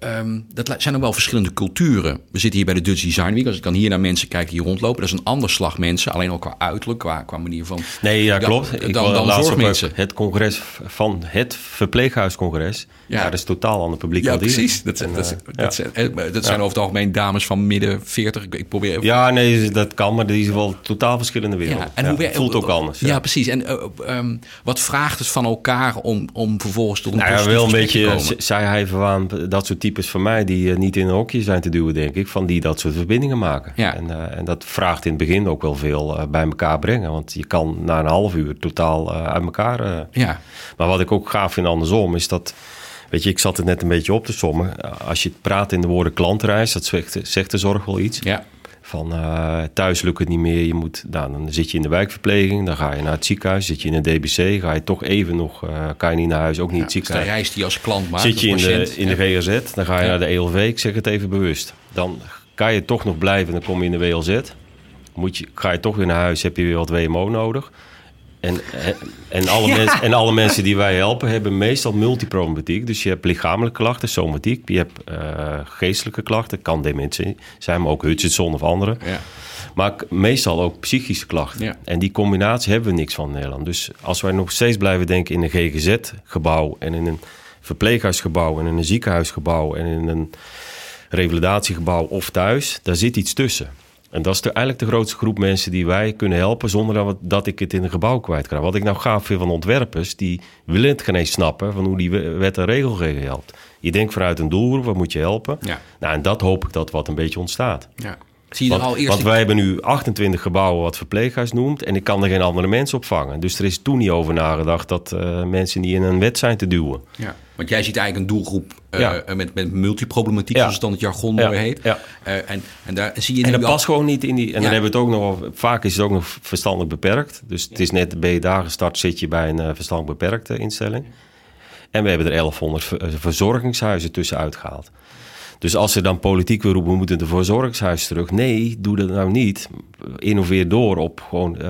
Ehm, dat zijn dan wel verschillende culturen. We zitten hier bij de Dutch Design Week. Als ik dan hier naar mensen kijk die hier rondlopen, dat is een ander slag mensen. Alleen al qua uiterlijk, qua, qua manier van. Nee, ja, Dan- klopt. dan- dan op zorgmensen. Het congres van het verpleeghuiscongres. Ja. Ja, dat is totaal ander publiek. Ja, dan precies. Dat, zijn- En, dat, eh, dat, ja. zijn, eh, dat zijn over het algemeen dames van midden 40. Ik, probeer even Ja, nee, dat kan, maar die is wel totaal verschillende wereld. Ja, en hoe voelt ook anders. Ja, precies. En eh, ehm, wat vraagt het van elkaar om, om vervolgens tot een Nou ja, wel een beetje, komen? z- zei hij van dat soort types van mij die eh, niet in een hokje zijn te duwen, denk ik, van die dat soort verbindingen maken. Ja. En, eh, en dat vraagt in het begin ook wel veel eh, bij elkaar brengen, want je kan na een half uur totaal uit elkaar. Ja, Maar wat ik ook gaaf vind andersom is dat. Weet je, ik zat het net een beetje op te sommen. Als je praat in de woorden klantreis, dat zegt, zegt de zorg wel iets. ja, Van eh, thuis lukt het niet meer. Je moet, nou, dan zit je in de wijkverpleging, dan ga je naar het ziekenhuis. Zit je in een DBC, ga je toch even nog, eh, kan je niet naar huis, ook niet in het dus ziekenhuis. reis die je als klant maakt, Zit je in de, in de ja. GRZ, dan ga je Ja. naar de ELV, ik zeg het even bewust. Dan kan je toch nog blijven, dan kom je in de WLZ. Moet je, ga je toch weer naar huis, heb je weer wat WMO nodig. En, en, alle mensen, en alle mensen die wij helpen hebben meestal multiproblematiek. Dus je hebt lichamelijke klachten, somatiek. Je hebt eh, geestelijke klachten, kan dementie zijn, maar ook Hutchinson of andere. Ja. Maar meestal ook psychische klachten. Ja. En die combinatie hebben we niks van in Nederland. Dus als wij nog steeds blijven denken in een GGZ-gebouw... en in een verpleeghuisgebouw en in een ziekenhuisgebouw... en in een revalidatiegebouw of thuis, daar zit iets tussen. En dat is de, eigenlijk de grootste groep mensen die wij kunnen helpen... zonder dat, dat ik het in een gebouw kwijt kan. Wat ik nou gaaf vind van ontwerpers... die willen het geen eens snappen van hoe die we- wet en regelgeving helpt. Je denkt vanuit een doelgroep, wat moet je helpen? Ja. Nou, en dat hoop ik dat wat een beetje ontstaat. Ja. Zie je er Want, al eerst... want wij hebben nu 28 gebouwen wat verpleeghuis noemt. En ik kan er geen andere mensen opvangen. Dus er is toen niet over nagedacht dat eh, mensen niet in een wet zijn te duwen. ja. Want jij ziet eigenlijk een doelgroep eh, Ja. met, met multiproblematiek, Ja. zoals het dan het jargon Ja. heet. Ja. Eh, en, en daar zie je En dat al- past gewoon niet in die. En Ja. dan hebben we het ook nog. Vaak is het ook nog verstandelijk beperkt. Dus het is net ben je daar gestart, zit je bij een eh, verstandelijk beperkte instelling. En we hebben er 1100 ver- eh, verzorgingshuizen tussenuit gehaald. Dus als ze dan politiek wil roepen, we moeten de verzorgingshuis terug. Nee, doe dat nou niet. Innoveer door op gewoon uh,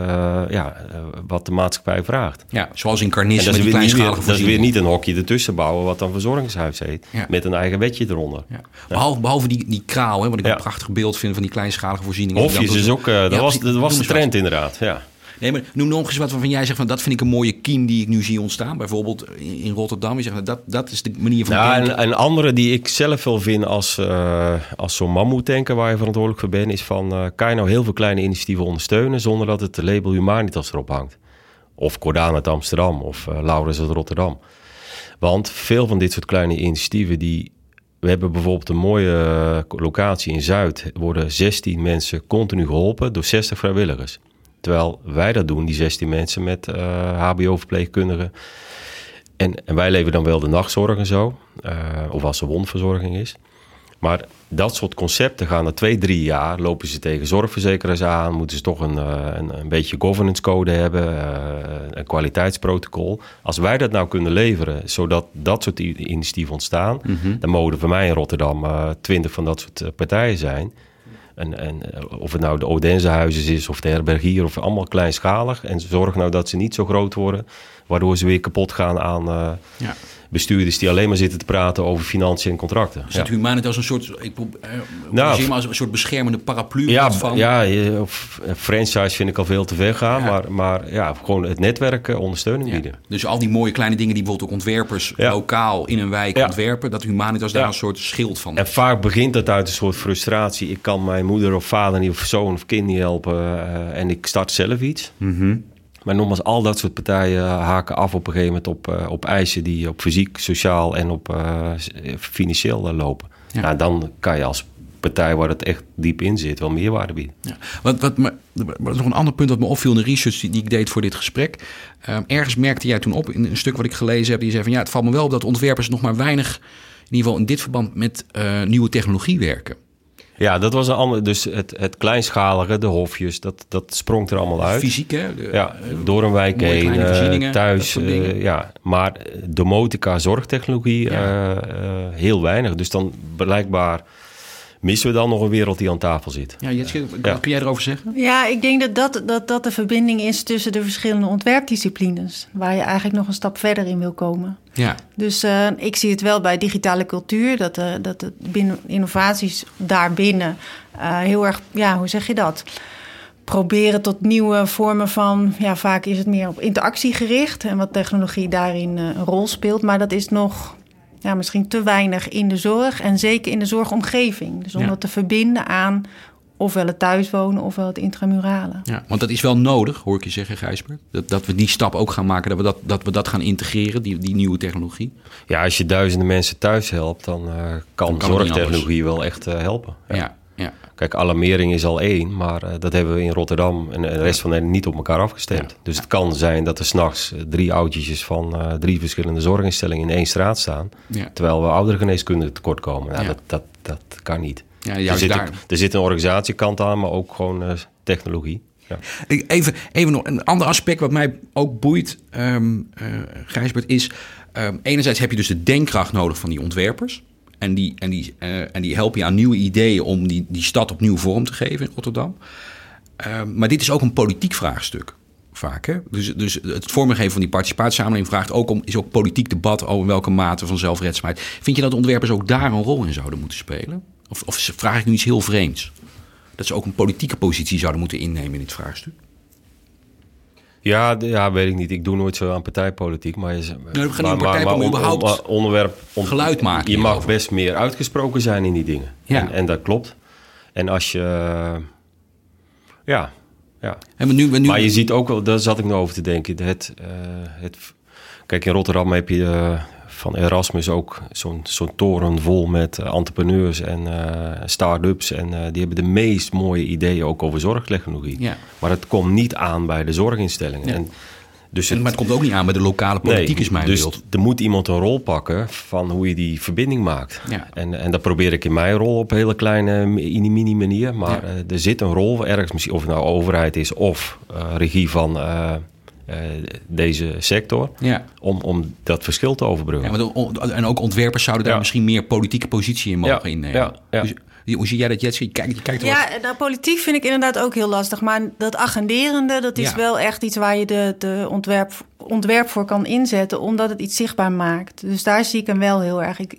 ja, uh, wat de maatschappij vraagt. Ja, zoals in Carnis dat, met is die weer, niet weer, kleinschalige dat is weer niet een hokje ertussen bouwen wat dan verzorgingshuis heet. Ja. Met een eigen wetje eronder. Ja. Behalve, behalve die, die kraal, hè, wat ik een prachtig beeld vind van die kleinschalige voorzieningen. Hofjes is ook, eh, dat, was, dat was de trend inderdaad. Ja. Nee, maar noem nog eens wat waarvan jij zegt van dat vind ik een mooie kiem die ik nu zie ontstaan. Bijvoorbeeld in Rotterdam. Je zegt nou, dat, dat is de manier van Ja, denken. en, en andere die ik zelf wel vind als, eh, als zo'n mammoetanker waar je verantwoordelijk voor bent, is van eh, kan je nou heel veel kleine initiatieven ondersteunen zonder dat het label Humanitas erop hangt? Of Cordaan uit Amsterdam of eh Laurens uit Rotterdam. Want veel van dit soort kleine initiatieven die. We hebben bijvoorbeeld een mooie locatie in Zuid. Er worden 16 mensen continu geholpen door 60 vrijwilligers. Terwijl wij dat doen, die 16 mensen met eh, HBO-verpleegkundigen. En, en wij leveren dan wel de nachtzorg en zo. eh, of als er wondverzorging is. Maar dat soort concepten gaan na twee, drie jaar. Lopen ze tegen zorgverzekeraars aan. Moeten ze toch een, eh, een, een beetje governance code hebben. een kwaliteitsprotocol. Als wij dat nou kunnen leveren. Zodat dat soort initiatieven ontstaan. Dan mogen er voor mij in Rotterdam twintig van dat soort partijen zijn. En, en eh, of het nou de Odensehuizen is of de herbergier. Of allemaal kleinschalig. En zorg nou dat ze niet zo groot worden. Waardoor ze weer kapot gaan aan... eh, Ja. Bestuurders die alleen maar zitten te praten over financiën en contracten. Dus dat Humanitas een soort, ik probeer, eh, Nou, als een soort beschermende paraplu ja, van. ja, eh, franchise vind ik al veel te ver gaan, Ja. maar, maar ja, gewoon het netwerk eh, ondersteuning bieden. Dus al die mooie kleine dingen die bijvoorbeeld ook ontwerpers lokaal in een wijk ontwerpen, dat Humanitas daar een soort schild van En vaak begint dat uit een soort frustratie. Ik kan mijn moeder of vader niet, of zoon of kind niet helpen en ik start zelf iets. Mhm. Maar nogmaals, al dat soort partijen haken af op een gegeven moment op, eh, op eisen die op fysiek, sociaal en op eh, financieel eh, lopen. Ja. Nou, dan kan je als partij waar het echt diep in zit wel meerwaarde bieden. Ja. Wat, wat me, wat nog een ander punt wat me opviel in de research die, die ik deed voor dit gesprek. Ehm, ergens merkte jij toen op in een stuk wat ik gelezen heb. Die zei van ja, het valt me wel op dat ontwerpers nog maar weinig, in ieder geval in dit verband, met nieuwe technologie werken. Ja, dat was een ander. Dus het, het kleinschalige, de hofjes, dat, dat sprong er allemaal uit. Fysiek, hè? De- Ja, door een wijk heen, eh, thuis. eh, ja, maar domotica, zorgtechnologie, Ja. eh, eh, heel weinig. Dus dan blijkbaar missen we dan nog een wereld die aan tafel zit. Ja, Jetske, Ja. wat kun jij erover zeggen? Ja, ik denk dat dat, dat dat de verbinding is tussen de verschillende ontwerpdisciplines. Waar je eigenlijk nog een stap verder in wil komen. Ja, Dus eh, ik zie het wel bij digitale cultuur, dat, eh, dat binnen innovaties daarbinnen eh, heel erg, ja, hoe zeg je dat? Proberen tot nieuwe vormen van, ja, vaak is het meer op interactie gericht en wat technologie daarin eh, een rol speelt. Maar dat is nog ja, misschien te weinig in de zorg en zeker in de zorgomgeving. Dus om Ja. dat te verbinden aan ofwel het thuiswonen ofwel het intramurale. ja, want dat is wel nodig, hoor ik je zeggen, Gijsbert. Dat, dat we die stap ook gaan maken, dat we dat, dat, we dat gaan integreren, die, die nieuwe technologie. Ja, als je duizenden mensen thuis helpt, dan eh, kan, zorgtechnologie wel echt eh, helpen. Ja, Ja. Ja. Kijk, alarmering is al één, maar eh, dat hebben we in Rotterdam en de rest van Nederland niet op elkaar afgestemd. Ja. Dus het kan zijn dat er s'nachts drie oudjes van eh, drie verschillende zorginstellingen in één straat staan. ja. Terwijl we ouderengeneeskunde tekort komen. Nou, Ja. dat, dat, dat kan niet. ja Er zit, daar. een, er zit een organisatiekant aan, maar ook gewoon eh, technologie. Ja. Even, even nog een ander aspect wat mij ook boeit, eh, Gijsbert, is... ehm, enerzijds heb je dus de denkkracht nodig van die ontwerpers. En die, en die, eh, en die helpen je aan nieuwe ideeën om die, die stad opnieuw vorm te geven in Rotterdam. Ehm, maar dit is ook een politiek vraagstuk. Vaak, hè? Dus, dus het vormgeven van die participatiesamenleving vraagt ook om, is ook politiek debat over welke mate van zelfredzaamheid. Vind je dat ontwerpers ook daar een rol in zouden moeten spelen? Of, of vraag ik nu iets heel vreemds? Dat ze ook een politieke positie zouden moeten innemen in dit vraagstuk? Ja, ja, weet ik niet. Ik doe nooit zo aan partijpolitiek. Maar, je, we gaan niet om maar on- onderwerp, on- geluid maken Je mag hierover. best meer uitgesproken zijn in die dingen. Ja. En, en dat klopt. En als je... eh, ja, ja. En nu, nu, Maar je ziet ook wel, daar zat ik nou over te denken. Het, eh, het, kijk, in Rotterdam heb je eh, van Erasmus ook zo'n zo'n toren vol met eh, entrepreneurs en eh start-ups. En eh, die hebben de meest mooie ideeën ook over zorgtechnologie. Ja. Maar het komt niet aan bij de zorginstellingen. Ja. En, dus en, maar het komt ook niet aan bij de lokale politiek, is mijn dus beeld. er moet iemand een rol pakken van hoe je die verbinding maakt. Ja. En, en dat probeer ik in mijn rol op een hele kleine, mini manier. Maar Ja. er zit een rol ergens, misschien of het nou overheid is of regie van eh, deze sector. Ja. Om, om dat verschil te overbruggen. Ja, maar de- en ook ontwerpers zouden daar Ja. misschien meer politieke positie in mogen Ja, innemen. ja, ja. Dus, hoe zie jij dat, Jets? Je kijkt, je kijkt er wat- Ja, nou, politiek vind ik inderdaad ook heel lastig. Maar dat agenderende, dat is Ja. wel echt iets waar je de, de ontwerp, ontwerp voor kan inzetten, omdat het iets zichtbaar maakt. Dus daar zie ik hem wel heel erg. Ik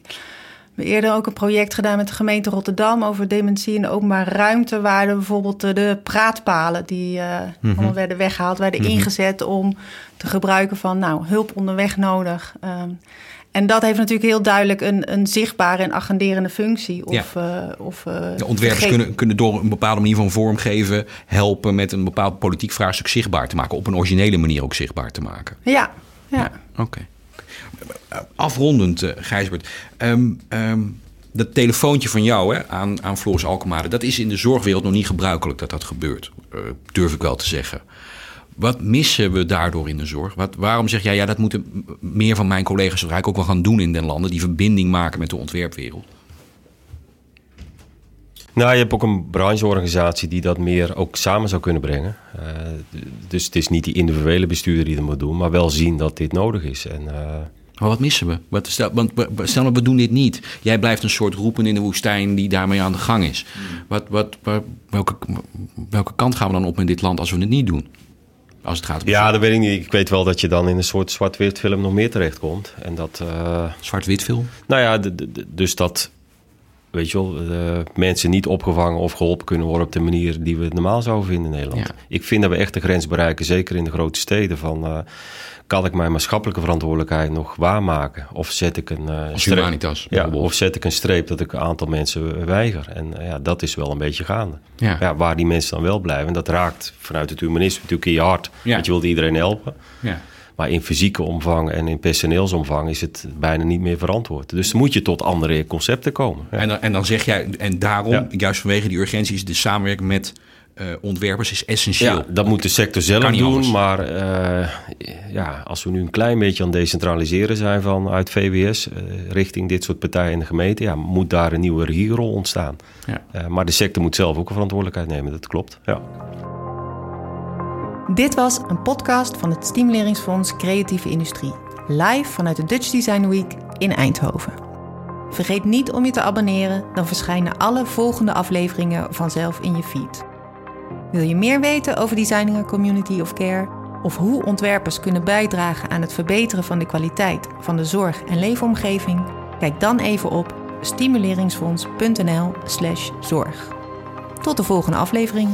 eerder ook een project gedaan met de gemeente Rotterdam over dementie in de openbare ruimte, waar er bijvoorbeeld eh, de praatpalen die eh, allemaal werden weggehaald, werden ingezet om te gebruiken van nou, hulp onderweg nodig. Ehm, en dat heeft natuurlijk heel duidelijk een, een zichtbare en agenderende functie. Of, eh, of, eh, De ontwerpers kunnen, kunnen door een bepaalde manier van vormgeven helpen met een bepaald politiek vraagstuk zichtbaar te maken. Op een originele manier ook zichtbaar te maken. Ja, ja. Oké. Afrondend, eh Gijsbert. Ehm, ehm, dat telefoontje van jou hè, aan, aan Floris Alkemade... dat is in de zorgwereld nog niet gebruikelijk dat dat gebeurt. eh, durf ik wel te zeggen. Wat missen we daardoor in de zorg? Wat, waarom zeg jij, ja, dat moeten meer van mijn collega's eigenlijk ook wel gaan doen in den landen... die verbinding maken met de ontwerpwereld? Nou, je hebt ook een brancheorganisatie die dat meer ook samen zou kunnen brengen. Eh, dus het is niet die individuele bestuurder die dat moet doen, maar wel zien dat dit nodig is. En, eh, Maar wat missen we? Wat, stel, want stel dat we doen dit niet. Jij blijft een soort roepen in de woestijn die daarmee aan de gang is. Wat, wat, waar- welke, welke kant gaan we dan op in dit land als we het niet doen? Als het gaat om ja, dat weet ik niet. Ik weet wel dat je dan in een soort zwart-wit film nog meer terechtkomt. En dat, eh, zwart-wit film. nou ja, dus dat, weet je wel, eh, mensen niet opgevangen of geholpen kunnen worden op de manier die we het normaal zouden vinden in Nederland. Ja. Ik vind dat we echt de grens bereiken, zeker in de grote steden, van eh, kan ik mijn maatschappelijke verantwoordelijkheid nog waarmaken? Of zet ik een, Als streep- Humanitas, Ja, of zet ik een streep dat ik een aantal mensen weiger? En ja, dat is wel een beetje gaande. Ja. Ja, waar die mensen dan wel blijven, en dat raakt vanuit het humanisme natuurlijk in je hart. Want je wilt iedereen helpen. Ja. Maar in fysieke omvang en in personeelsomvang is het bijna niet meer verantwoord. Dus dan moet je tot andere concepten komen. Ja. En, dan, en dan zeg jij, en daarom, Ja. juist vanwege die urgentie, is de samenwerking met eh, ontwerpers is essentieel. Ja, dat moet de sector zelf doen. anders. Maar eh, ja, als we nu een klein beetje aan het decentraliseren zijn vanuit VWS... eh, richting dit soort partijen in de gemeente... Ja, moet daar een nieuwe regierol ontstaan. Ja. Maar de sector moet zelf ook een verantwoordelijkheid nemen. Dat klopt, ja. Dit was een podcast van het Stimuleringsfonds Creatieve Industrie. Live vanuit de Dutch Design Week in Eindhoven. Vergeet niet om je te abonneren, dan verschijnen alle volgende afleveringen vanzelf in je feed. Wil je meer weten over Designing a Community of Care? Of hoe ontwerpers kunnen bijdragen aan het verbeteren van de kwaliteit van de zorg- en leefomgeving? Kijk dan even op stimuleringsfonds.nl/zorg. Tot de volgende aflevering.